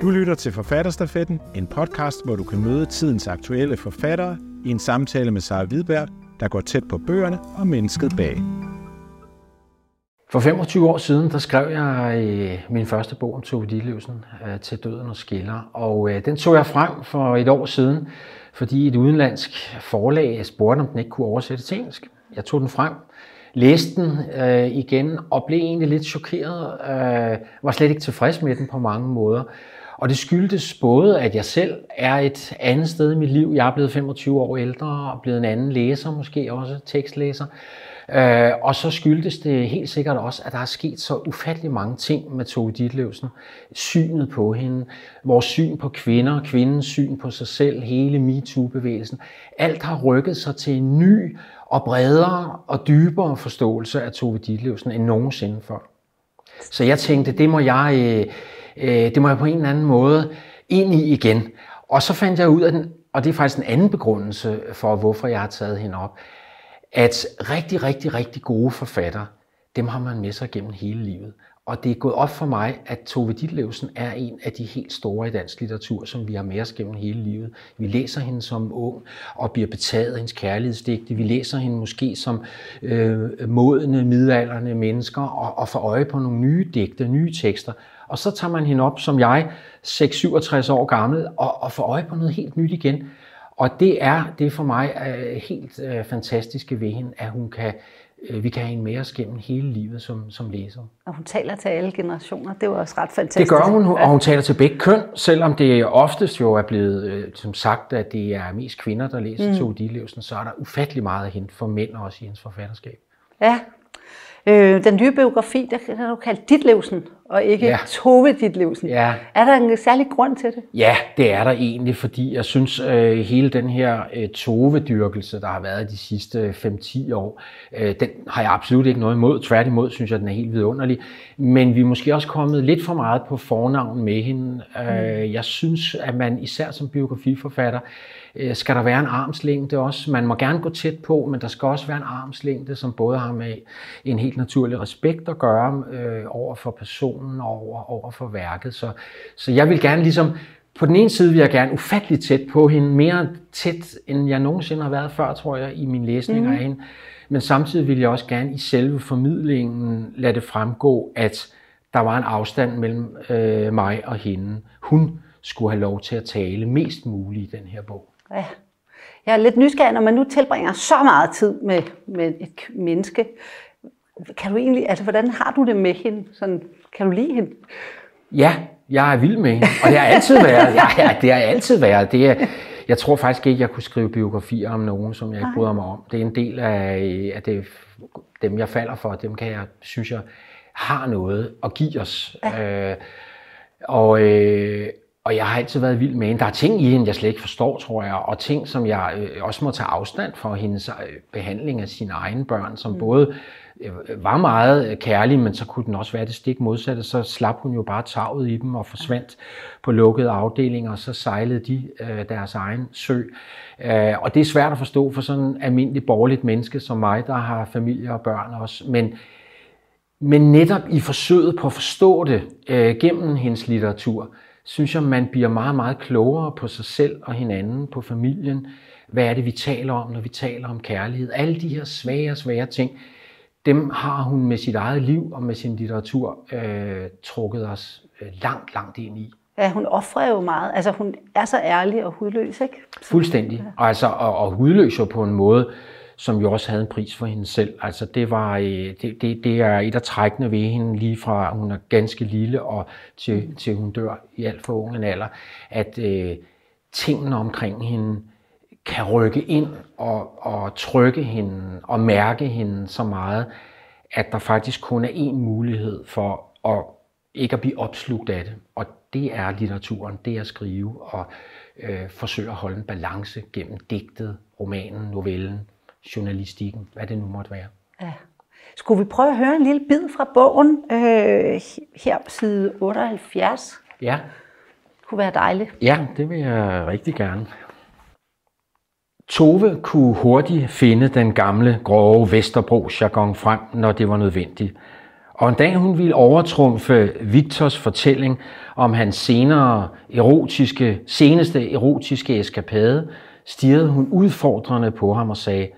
Du lytter til Forfatterstafetten, en podcast, hvor du kan møde tidens aktuelle forfattere i en samtale med Sara Hvidberg, der går tæt på bøgerne og mennesket bag. For 25 år siden, der skrev jeg øh, min første bog om Tove Ditlevsen, øh, Til døden og skiller. Og øh, den tog jeg frem for et år siden, fordi et udenlandsk forlag spurgte, om den ikke kunne oversætte til engelsk. Jeg tog den frem, læste den øh, igen og blev egentlig lidt chokeret. Øh, var slet ikke tilfreds med den på mange måder. Og det skyldtes både, at jeg selv er et andet sted i mit liv. Jeg er blevet 25 år ældre og blevet en anden læser, måske også tekstlæser. Øh, og så skyldtes det helt sikkert også, at der er sket så ufattelig mange ting med Tove Ditlevsen. Synet på hende, vores syn på kvinder, kvindens syn på sig selv, hele MeToo-bevægelsen. Alt har rykket sig til en ny og bredere og dybere forståelse af Tove Ditlevsen end nogensinde før. Så jeg tænkte, det må jeg, øh, øh, det må jeg på en eller anden måde ind i igen. Og så fandt jeg ud af den, og det er faktisk en anden begrundelse for, hvorfor jeg har taget hende op, at rigtig, rigtig, rigtig gode forfattere, dem har man med sig gennem hele livet. Og det er gået op for mig, at Tove Ditlevsen er en af de helt store i dansk litteratur, som vi har med os gennem hele livet. Vi læser hende som ung og bliver betaget af hendes kærlighedsdigte. Vi læser hende måske som øh, modne, midalderne mennesker og, og får øje på nogle nye digte, nye tekster. Og så tager man hende op som jeg, 6-67 år gammel, og, og får øje på noget helt nyt igen. Og det er, det er for mig øh, helt øh, fantastiske ved hende, at hun kan, vi kan have hende med os gennem hele livet som, som læser. Og hun taler til alle generationer, det var også ret fantastisk. Det gør hun, og hun taler til begge køn, selvom det oftest jo er blevet uh, som sagt, at det er mest kvinder, der læser mm. Tove Ditlevsen, så er der ufattelig meget at hente for mænd også i hendes forfatterskab. Ja, Øh, den nye biografi, der kan du kalde Ditlevsen, og ikke ja. Tove Ditlevsen. Ja. Er der en særlig grund til det? Ja, det er der egentlig, fordi jeg synes, øh, hele den her øh, Tove-dyrkelse, der har været de sidste 5-10 år, øh, den har jeg absolut ikke noget imod. Tværtimod synes jeg, den er helt vidunderlig. Men vi er måske også kommet lidt for meget på fornavn med hende. Øh, mm. Jeg synes, at man især som biografiforfatter, Øh, skal der være en armslængde også. Man må gerne gå tæt på, men der skal også være en armslængde, som både har med en helt naturlig respekt at gøre øh, over for personen og over, over for værket. Så, så jeg vil gerne ligesom på den ene side vil jeg gerne ufattelig tæt på hende, mere tæt end jeg nogensinde har været før, tror jeg, i min læsning mm. af hende. Men samtidig vil jeg også gerne i selve formidlingen lade det fremgå, at der var en afstand mellem øh, mig og hende. Hun skulle have lov til at tale mest muligt i den her bog. Ja. Jeg er lidt nysgerrig, når man nu tilbringer så meget tid med, med et menneske. Kan du egentlig, altså hvordan har du det med hende? Sådan, kan du lide hende? Ja, jeg er vild med hende, og det har altid været. Ja, ja, det har altid været. Det er, jeg tror faktisk ikke, jeg kunne skrive biografier om nogen, som jeg ikke bryder mig om. Det er en del af, af det, dem, jeg falder for. Dem kan jeg, synes jeg, har noget at give os. Ja. Øh, og, øh, og jeg har altid været vild med hende. Der er ting i hende, jeg slet ikke forstår, tror jeg, og ting, som jeg øh, også må tage afstand for hendes øh, behandling af sine egne børn, som mm. både Øh, var meget øh, kærlig, men så kunne den også være det stik modsatte. Så slap hun jo bare taget i dem og forsvandt på lukkede afdelinger, og så sejlede de øh, deres egen sø. Øh, og det er svært at forstå for sådan en almindelig borgerligt menneske som mig, der har familie og børn også. Men, men netop i forsøget på at forstå det øh, gennem hendes litteratur, synes jeg, man bliver meget, meget klogere på sig selv og hinanden, på familien. Hvad er det, vi taler om, når vi taler om kærlighed? Alle de her svære, svære ting, dem har hun med sit eget liv og med sin litteratur øh, trukket os øh, langt, langt ind i. Ja, hun offrer jo meget. Altså, hun er så ærlig og hudløs, ikke? Fuldstændig. Og, altså, og, og hudløs jo på en måde, som jo også havde en pris for hende selv. Altså det, var, øh, det, det, det er et af trækkene ved hende, lige fra hun er ganske lille og til, mm. til hun dør i alt for ung en alder, at øh, tingene omkring hende kan rykke ind og, og trykke hende og mærke hende så meget, at der faktisk kun er én mulighed for at ikke at blive opslugt af det. Og det er litteraturen, det er at skrive og øh, forsøge at holde en balance gennem digtet, romanen, novellen, journalistikken, hvad det nu måtte være. Ja. Skulle vi prøve at høre en lille bid fra bogen øh, her på side 78? Ja. Det kunne være dejligt. Ja, det vil jeg rigtig gerne. Tove kunne hurtigt finde den gamle, grove Vesterbro-jargon frem, når det var nødvendigt. Og en dag hun ville overtrumfe Victors fortælling om hans senere erotiske, seneste erotiske eskapade, stirrede hun udfordrende på ham og sagde,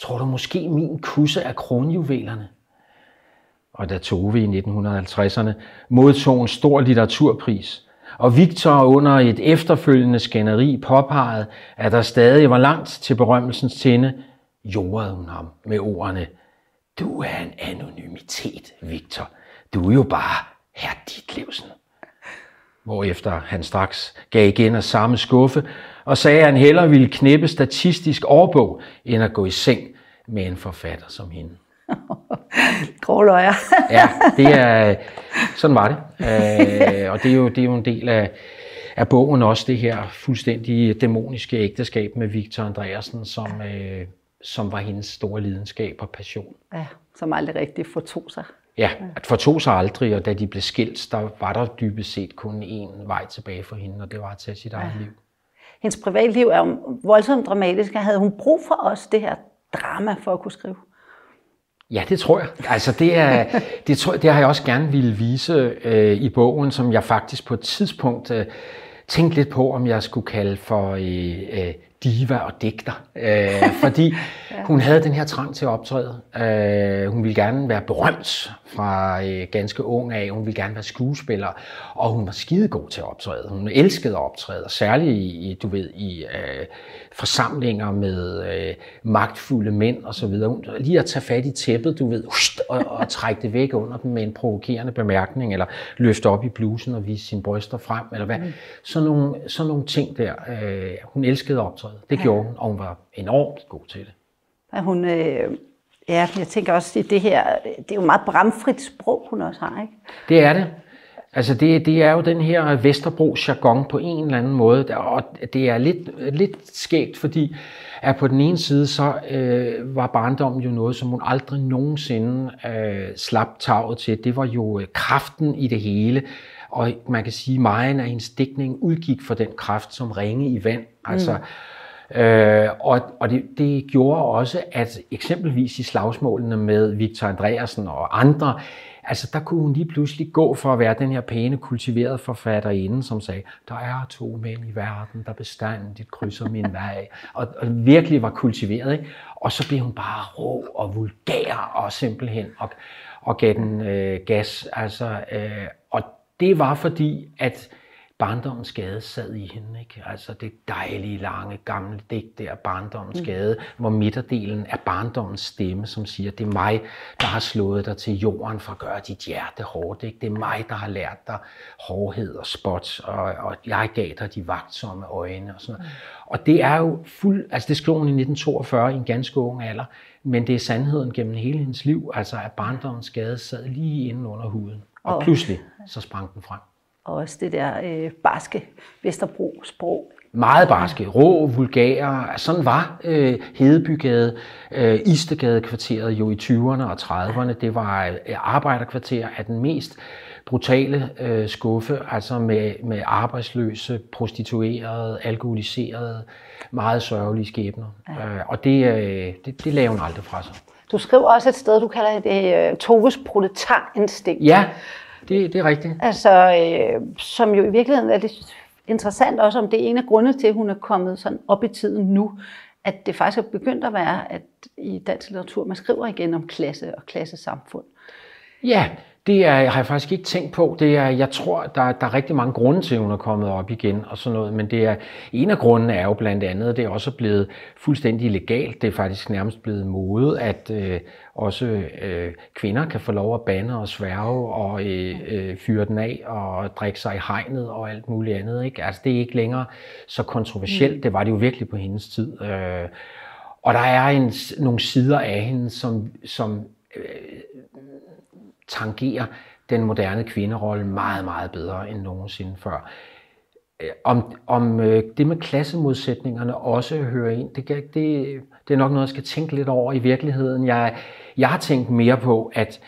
tror du måske min kusse er kronjuvelerne? Og da Tove i 1950'erne modtog en stor litteraturpris, og Victor under et efterfølgende skænderi påpegede, at der stadig var langt til berømmelsens tinde, jordede hun ham med ordene, du er en anonymitet, Victor. Du er jo bare herr Ditlevsen. Hvorefter han straks gav igen af samme skuffe og sagde, at han hellere ville knippe statistisk årbog, end at gå i seng med en forfatter som hende. Gråløjer. ja, det er, sådan var det. Øh, og det er, jo, det er jo en del af, af bogen også, det her fuldstændig dæmoniske ægteskab med Victor Andreasen, som, øh, som var hendes store lidenskab og passion. Ja, som aldrig rigtig fortog sig. Ja, at fortog sig aldrig, og da de blev skilt, der var der dybest set kun én vej tilbage for hende, og det var at tage sit eget ja. liv. Hendes privatliv er jo voldsomt dramatisk. Havde hun brug for os det her drama for at kunne skrive? Ja, det tror jeg. Altså, det, er, det, tror, det har jeg også gerne ville vise øh, i bogen, som jeg faktisk på et tidspunkt øh, tænkte lidt på, om jeg skulle kalde for øh, øh, diva og digter. Øh, fordi ja. hun havde den her trang til at optræde. Øh, hun ville gerne være berømt fra øh, ganske ung af. Hun ville gerne være skuespiller. Og hun var skidegod til at optræde. Hun elskede at optræde. Særligt i, du ved, i øh, forsamlinger med øh, magtfulde mænd og så videre. Hun, lige at tage fat i tæppet, du ved, og, og trække det væk under dem med en provokerende bemærkning, eller løfte op i blusen og vise sine bryster frem, eller hvad. Mm. Sådan, nogle, sådan nogle ting der. Øh, hun elskede at optræde. Det ja. gjorde hun, og hun var enormt god til det. Hun, øh, ja, jeg tænker også, at det her, det er jo meget bramfrit sprog, hun også har, ikke? Det er det. Altså det, det er jo den her Vesterbro jargon på en eller anden måde, og det er lidt, lidt skægt, fordi at på den ene side, så øh, var barndommen jo noget, som hun aldrig nogensinde øh, slap taget til. Det var jo øh, kraften i det hele, og man kan sige, at meget af hendes dækning udgik for den kraft som ringe i vand. Altså, mm Øh, og og det, det gjorde også, at eksempelvis i slagsmålene med Victor Andreasen og andre, altså der kunne hun lige pludselig gå for at være den her pæne, kultiverede forfatterinde, som sagde, der er to mænd i verden, der bestandigt krydser min vej, og, og virkelig var kultiveret. Ikke? Og så blev hun bare rå og vulgær og simpelthen, og, og gav den øh, gas. Altså, øh, og det var fordi, at barndommens skade sad i hende. Ikke? Altså det dejlige, lange, gamle digt der, barndommens mm. skade, hvor midterdelen er barndommens stemme, som siger, det er mig, der har slået dig til jorden for at gøre dit hjerte hårdt. Ikke? Det er mig, der har lært dig hårdhed og spot, og, og jeg gav dig de vagtsomme øjne. Og, sådan noget. Mm. og det er jo fuld, altså det skrev hun i 1942 i en ganske ung alder, men det er sandheden gennem hele hendes liv, altså at barndommens skade sad lige inde under huden. Og pludselig så sprang den frem og også det der øh, barske Vesterbro-sprog. Meget barske, rå, vulgære. Sådan var øh, Hedebygade, øh, Istegade-kvarteret jo i 20'erne og 30'erne. Det var øh, arbejderkvarter af den mest brutale øh, skuffe, altså med, med arbejdsløse, prostituerede, alkoholiserede, meget sørgelige skæbner. Ja. Øh, og det, øh, det, det lavede hun aldrig fra sig. Du skriver også et sted, du kalder det øh, Toves proletarinstinkt. Ja, det, det er rigtigt. Altså, øh, som jo i virkeligheden er lidt interessant også, om det er en af grundene til, at hun er kommet sådan op i tiden nu, at det faktisk er begyndt at være, at i dansk litteratur, man skriver igen om klasse og klassesamfund. Ja, det er, har jeg faktisk ikke tænkt på. Det er, jeg tror, der, der er rigtig mange grunde til, at hun er kommet op igen og sådan noget. Men det er, en af grundene er jo blandt andet, det er også blevet fuldstændig legalt. Det er faktisk nærmest blevet mode, at øh, også øh, kvinder kan få lov at bande og sværge og øh, øh, fyre den af og drikke sig i hegnet og alt muligt andet. Ikke? Altså, det er ikke længere så kontroversielt. Mm. Det var det jo virkelig på hendes tid. Øh, og der er en, nogle sider af hende, som, som øh, tangerer den moderne kvinderolle meget, meget bedre end nogensinde før. Øh, om, om øh, det med klassemodsætningerne også hører ind, det, det, det er nok noget, jeg skal tænke lidt over i virkeligheden. Jeg, jeg har tænkt mere på, at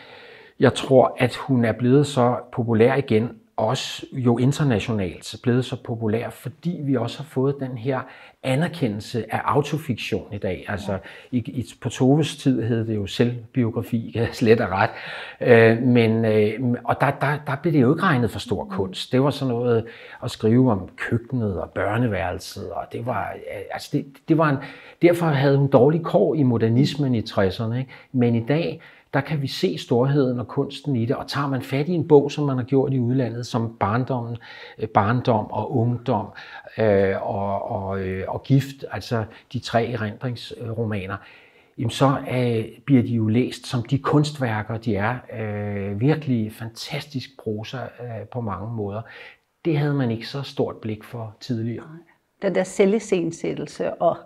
jeg tror, at hun er blevet så populær igen, også jo internationalt blevet så populær, fordi vi også har fået den her anerkendelse af autofiktion i dag. Altså i, i, på Toves tid hed det jo selvbiografi, slet og ret. Øh, men, øh, og der, der, der blev det jo ikke regnet for stor kunst. Det var sådan noget at skrive om køkkenet og børneværelset, og det var, øh, altså det, det var en, derfor havde hun dårlig kår i modernismen i 60'erne. Ikke? Men i dag, der kan vi se storheden og kunsten i det, og tager man fat i en bog, som man har gjort i udlandet, som barndommen, øh, barndom og ungdom øh, og, og, øh, og gift, altså de tre erindringsromaner, jamen så øh, bliver de jo læst som de kunstværker, de er. Øh, virkelig fantastisk prosa øh, på mange måder. Det havde man ikke så stort blik for tidligere. Den der selvisensættelse og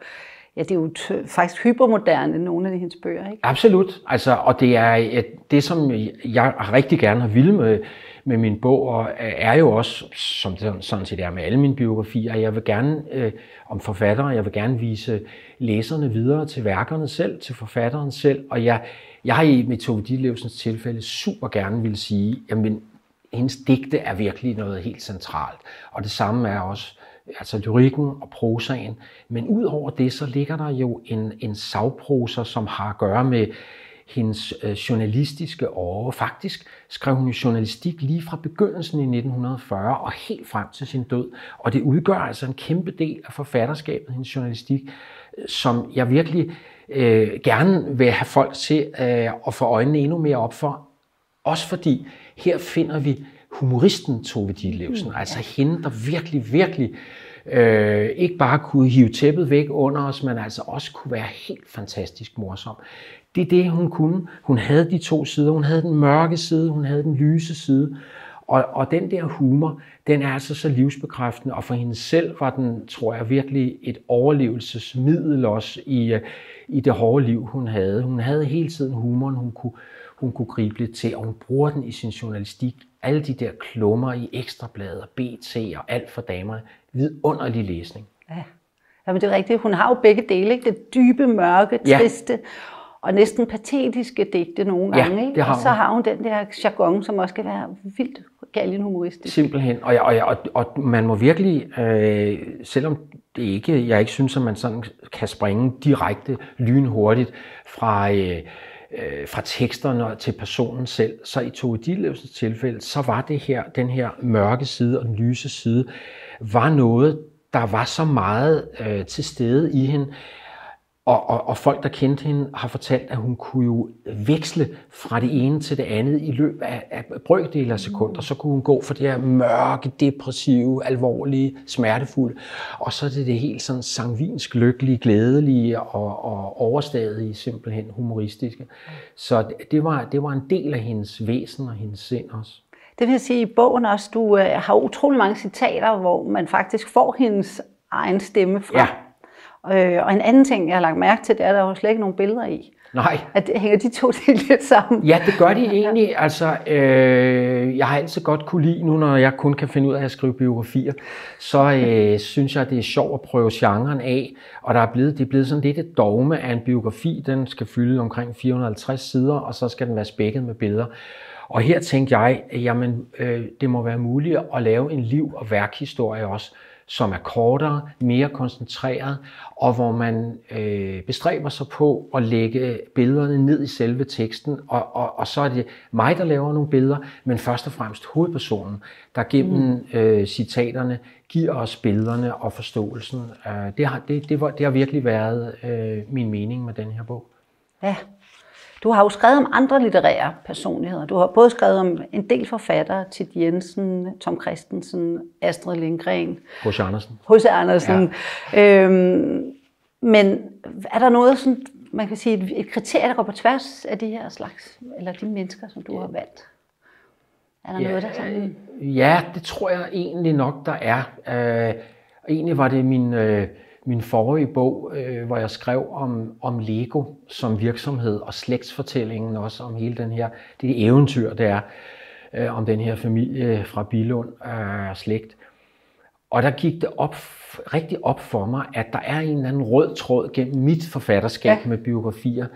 ja, det er jo faktisk hypermoderne, nogle af hendes bøger. Ikke? Absolut. Altså, og det er det, som jeg rigtig gerne har ville med, med min bog, og øh, er jo også, som det sådan set er med alle mine biografier, jeg vil gerne øh, om forfattere, jeg vil gerne vise læserne videre til værkerne selv, til forfatteren selv, og jeg, jeg har i Metode Ditlevsens tilfælde super gerne vil sige, jamen, hendes digte er virkelig noget helt centralt, og det samme er også altså lyrikken og prosaen. Men ud over det, så ligger der jo en, en savprosa, som har at gøre med hendes øh, journalistiske år. Faktisk skrev hun journalistik lige fra begyndelsen i 1940 og helt frem til sin død. Og det udgør altså en kæmpe del af forfatterskabet, hendes journalistik, som jeg virkelig øh, gerne vil have folk til øh, at få øjnene endnu mere op for. Også fordi her finder vi humoristen Tove Ditlevsen, mm, altså hende, der virkelig, virkelig øh, ikke bare kunne hive tæppet væk under os, men altså også kunne være helt fantastisk morsom. Det er det, hun kunne. Hun havde de to sider. Hun havde den mørke side, hun havde den lyse side. Og, og den der humor, den er altså så livsbekræftende, og for hende selv var den, tror jeg, virkelig et overlevelsesmiddel også i, øh, i det hårde liv, hun havde. Hun havde hele tiden humoren, hun kunne, hun kunne gribe lidt til, og hun bruger den i sin journalistik. Alle de der klummer i Ekstrabladet og BT og alt for damer. Vidunderlig læsning. Ja. Jamen det er rigtigt. Hun har jo begge dele. Ikke? Det dybe, mørke, triste ja. og næsten patetiske digte nogle gange. Ja? Det har og så har hun den der jargon, som også kan være vildt galgen humoristisk. Simpelthen. Og, og, og, og man må virkelig, øh, selvom det ikke, jeg ikke synes, at man sådan kan springe direkte lynhurtigt fra... Øh, øh, fra teksterne til personen selv. Så i Tove Dillevsens tilfælde, så var det her, den her mørke side og den lyse side, var noget, der var så meget øh, til stede i hende, og, og, og folk, der kendte hende, har fortalt, at hun kunne jo veksle fra det ene til det andet i løbet af, af brøkdele af sekunder. Så kunne hun gå fra det her mørke, depressive, alvorlige, smertefulde, og så er det det helt sådan sangvinsk lykkelige, glædelige og, og overstadige, simpelthen humoristiske. Så det var, det var en del af hendes væsen og hendes sind også. Det vil sige, at i bogen også, du øh, har utrolig mange citater, hvor man faktisk får hendes egen stemme fra. Ja Øh, og en anden ting, jeg har lagt mærke til, det er, at der er jo slet ikke nogen billeder i. Nej. At det hænger de to ting lidt sammen. Ja, det gør de egentlig. Altså, øh, jeg har altid godt kunne lide nu, når jeg kun kan finde ud af at skrive biografier, så øh, synes jeg, det er sjovt at prøve genren af. Og der er blevet, det er blevet sådan lidt et dogme af en biografi. Den skal fylde omkring 450 sider, og så skal den være spækket med billeder. Og her tænkte jeg, at jamen, øh, det må være muligt at lave en liv- og værkhistorie også, som er kortere, mere koncentreret, og hvor man øh, bestræber sig på at lægge billederne ned i selve teksten, og, og, og så er det mig, der laver nogle billeder, men først og fremmest hovedpersonen, der gennem mm. øh, citaterne giver os billederne og forståelsen. Øh, det, har, det, det, var, det har virkelig været øh, min mening med den her bog. Ja, du har jo skrevet om andre litterære personligheder. Du har både skrevet om en del forfattere, Tid Jensen, Tom Christensen, Astrid Lindgren. H.C. Andersen. H.C. Andersen. Ja. Øhm, men er der noget, sådan, man kan sige, et, et kriterie, der går på tværs af de her slags, eller de mennesker, som du har valgt? Er der ja, noget, der sådan... Ja, det tror jeg egentlig nok, der er. Øh, egentlig var det min... Øh, min forrige bog, øh, hvor jeg skrev om, om Lego som virksomhed og slægtsfortællingen også om hele den her, det eventyr, det er øh, om den her familie fra Bilund øh, slægt. Og der gik det op, rigtig op for mig, at der er en eller anden rød tråd gennem mit forfatterskab ja. med biografier,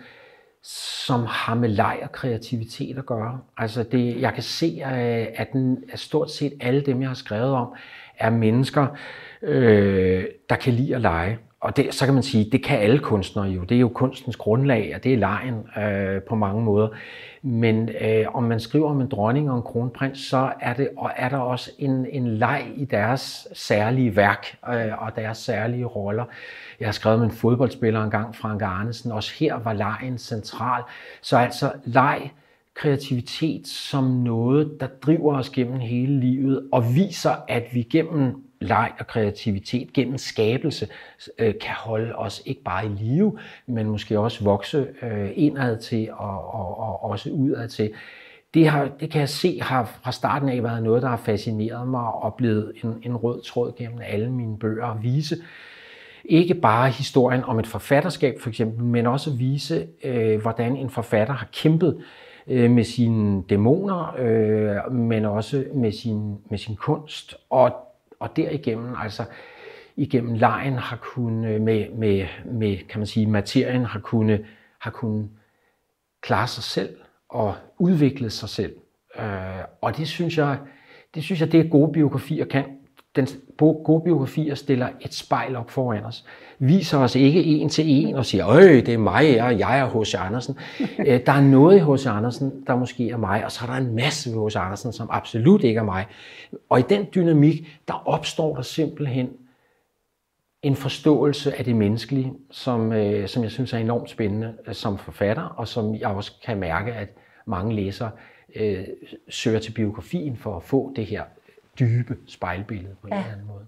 som har med leg og kreativitet at gøre. Altså det, jeg kan se, øh, at, den, at stort set alle dem, jeg har skrevet om, er mennesker, øh, der kan lide at lege. Og det, så kan man sige, det kan alle kunstnere jo. Det er jo kunstens grundlag, og det er lejen øh, på mange måder. Men øh, om man skriver om en dronning og en kronprins, så er, det, og er der også en, en leg i deres særlige værk øh, og deres særlige roller. Jeg har skrevet med en fodboldspiller engang, Frank Arnesen. Også her var lejen central. Så altså leg, kreativitet som noget, der driver os gennem hele livet og viser, at vi gennem leg og kreativitet gennem skabelse øh, kan holde os ikke bare i live, men måske også vokse øh, indad til og, og, og også udad til. Det, har, det kan jeg se har fra starten af været noget, der har fascineret mig og blevet en, en rød tråd gennem alle mine bøger at vise ikke bare historien om et forfatterskab for eksempel, men også at vise, øh, hvordan en forfatter har kæmpet øh, med sine dæmoner, øh, men også med sin, med sin kunst. Og og derigennem, altså igennem lejen har kunnet, øh, med, med, med kan man sige, materien har kunnet, har kunnet klare sig selv og udvikle sig selv. Øh, og det synes jeg, det synes jeg, det er gode biografier kan. Den gode biografier stiller et spejl op foran os. Viser os ikke en til en og siger, øj, det er mig, og jeg er H.C. Andersen. Øh, der er noget i H.C. Andersen, der måske er mig, og så er der en masse ved H.C. Andersen, som absolut ikke er mig. Og i den dynamik, der opstår der simpelthen en forståelse af det menneskelige, som, øh, som jeg synes er enormt spændende øh, som forfatter, og som jeg også kan mærke, at mange læsere øh, søger til biografien for at få det her dybe spejlbillede på en ja. eller anden måde.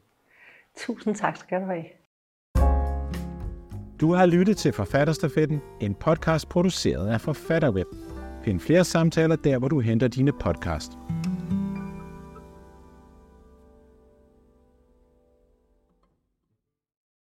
Tusind tak skal du have. Du har lyttet til Forfatterstafetten, en podcast produceret af Forfatterweb. Find flere samtaler der, hvor du henter dine podcast.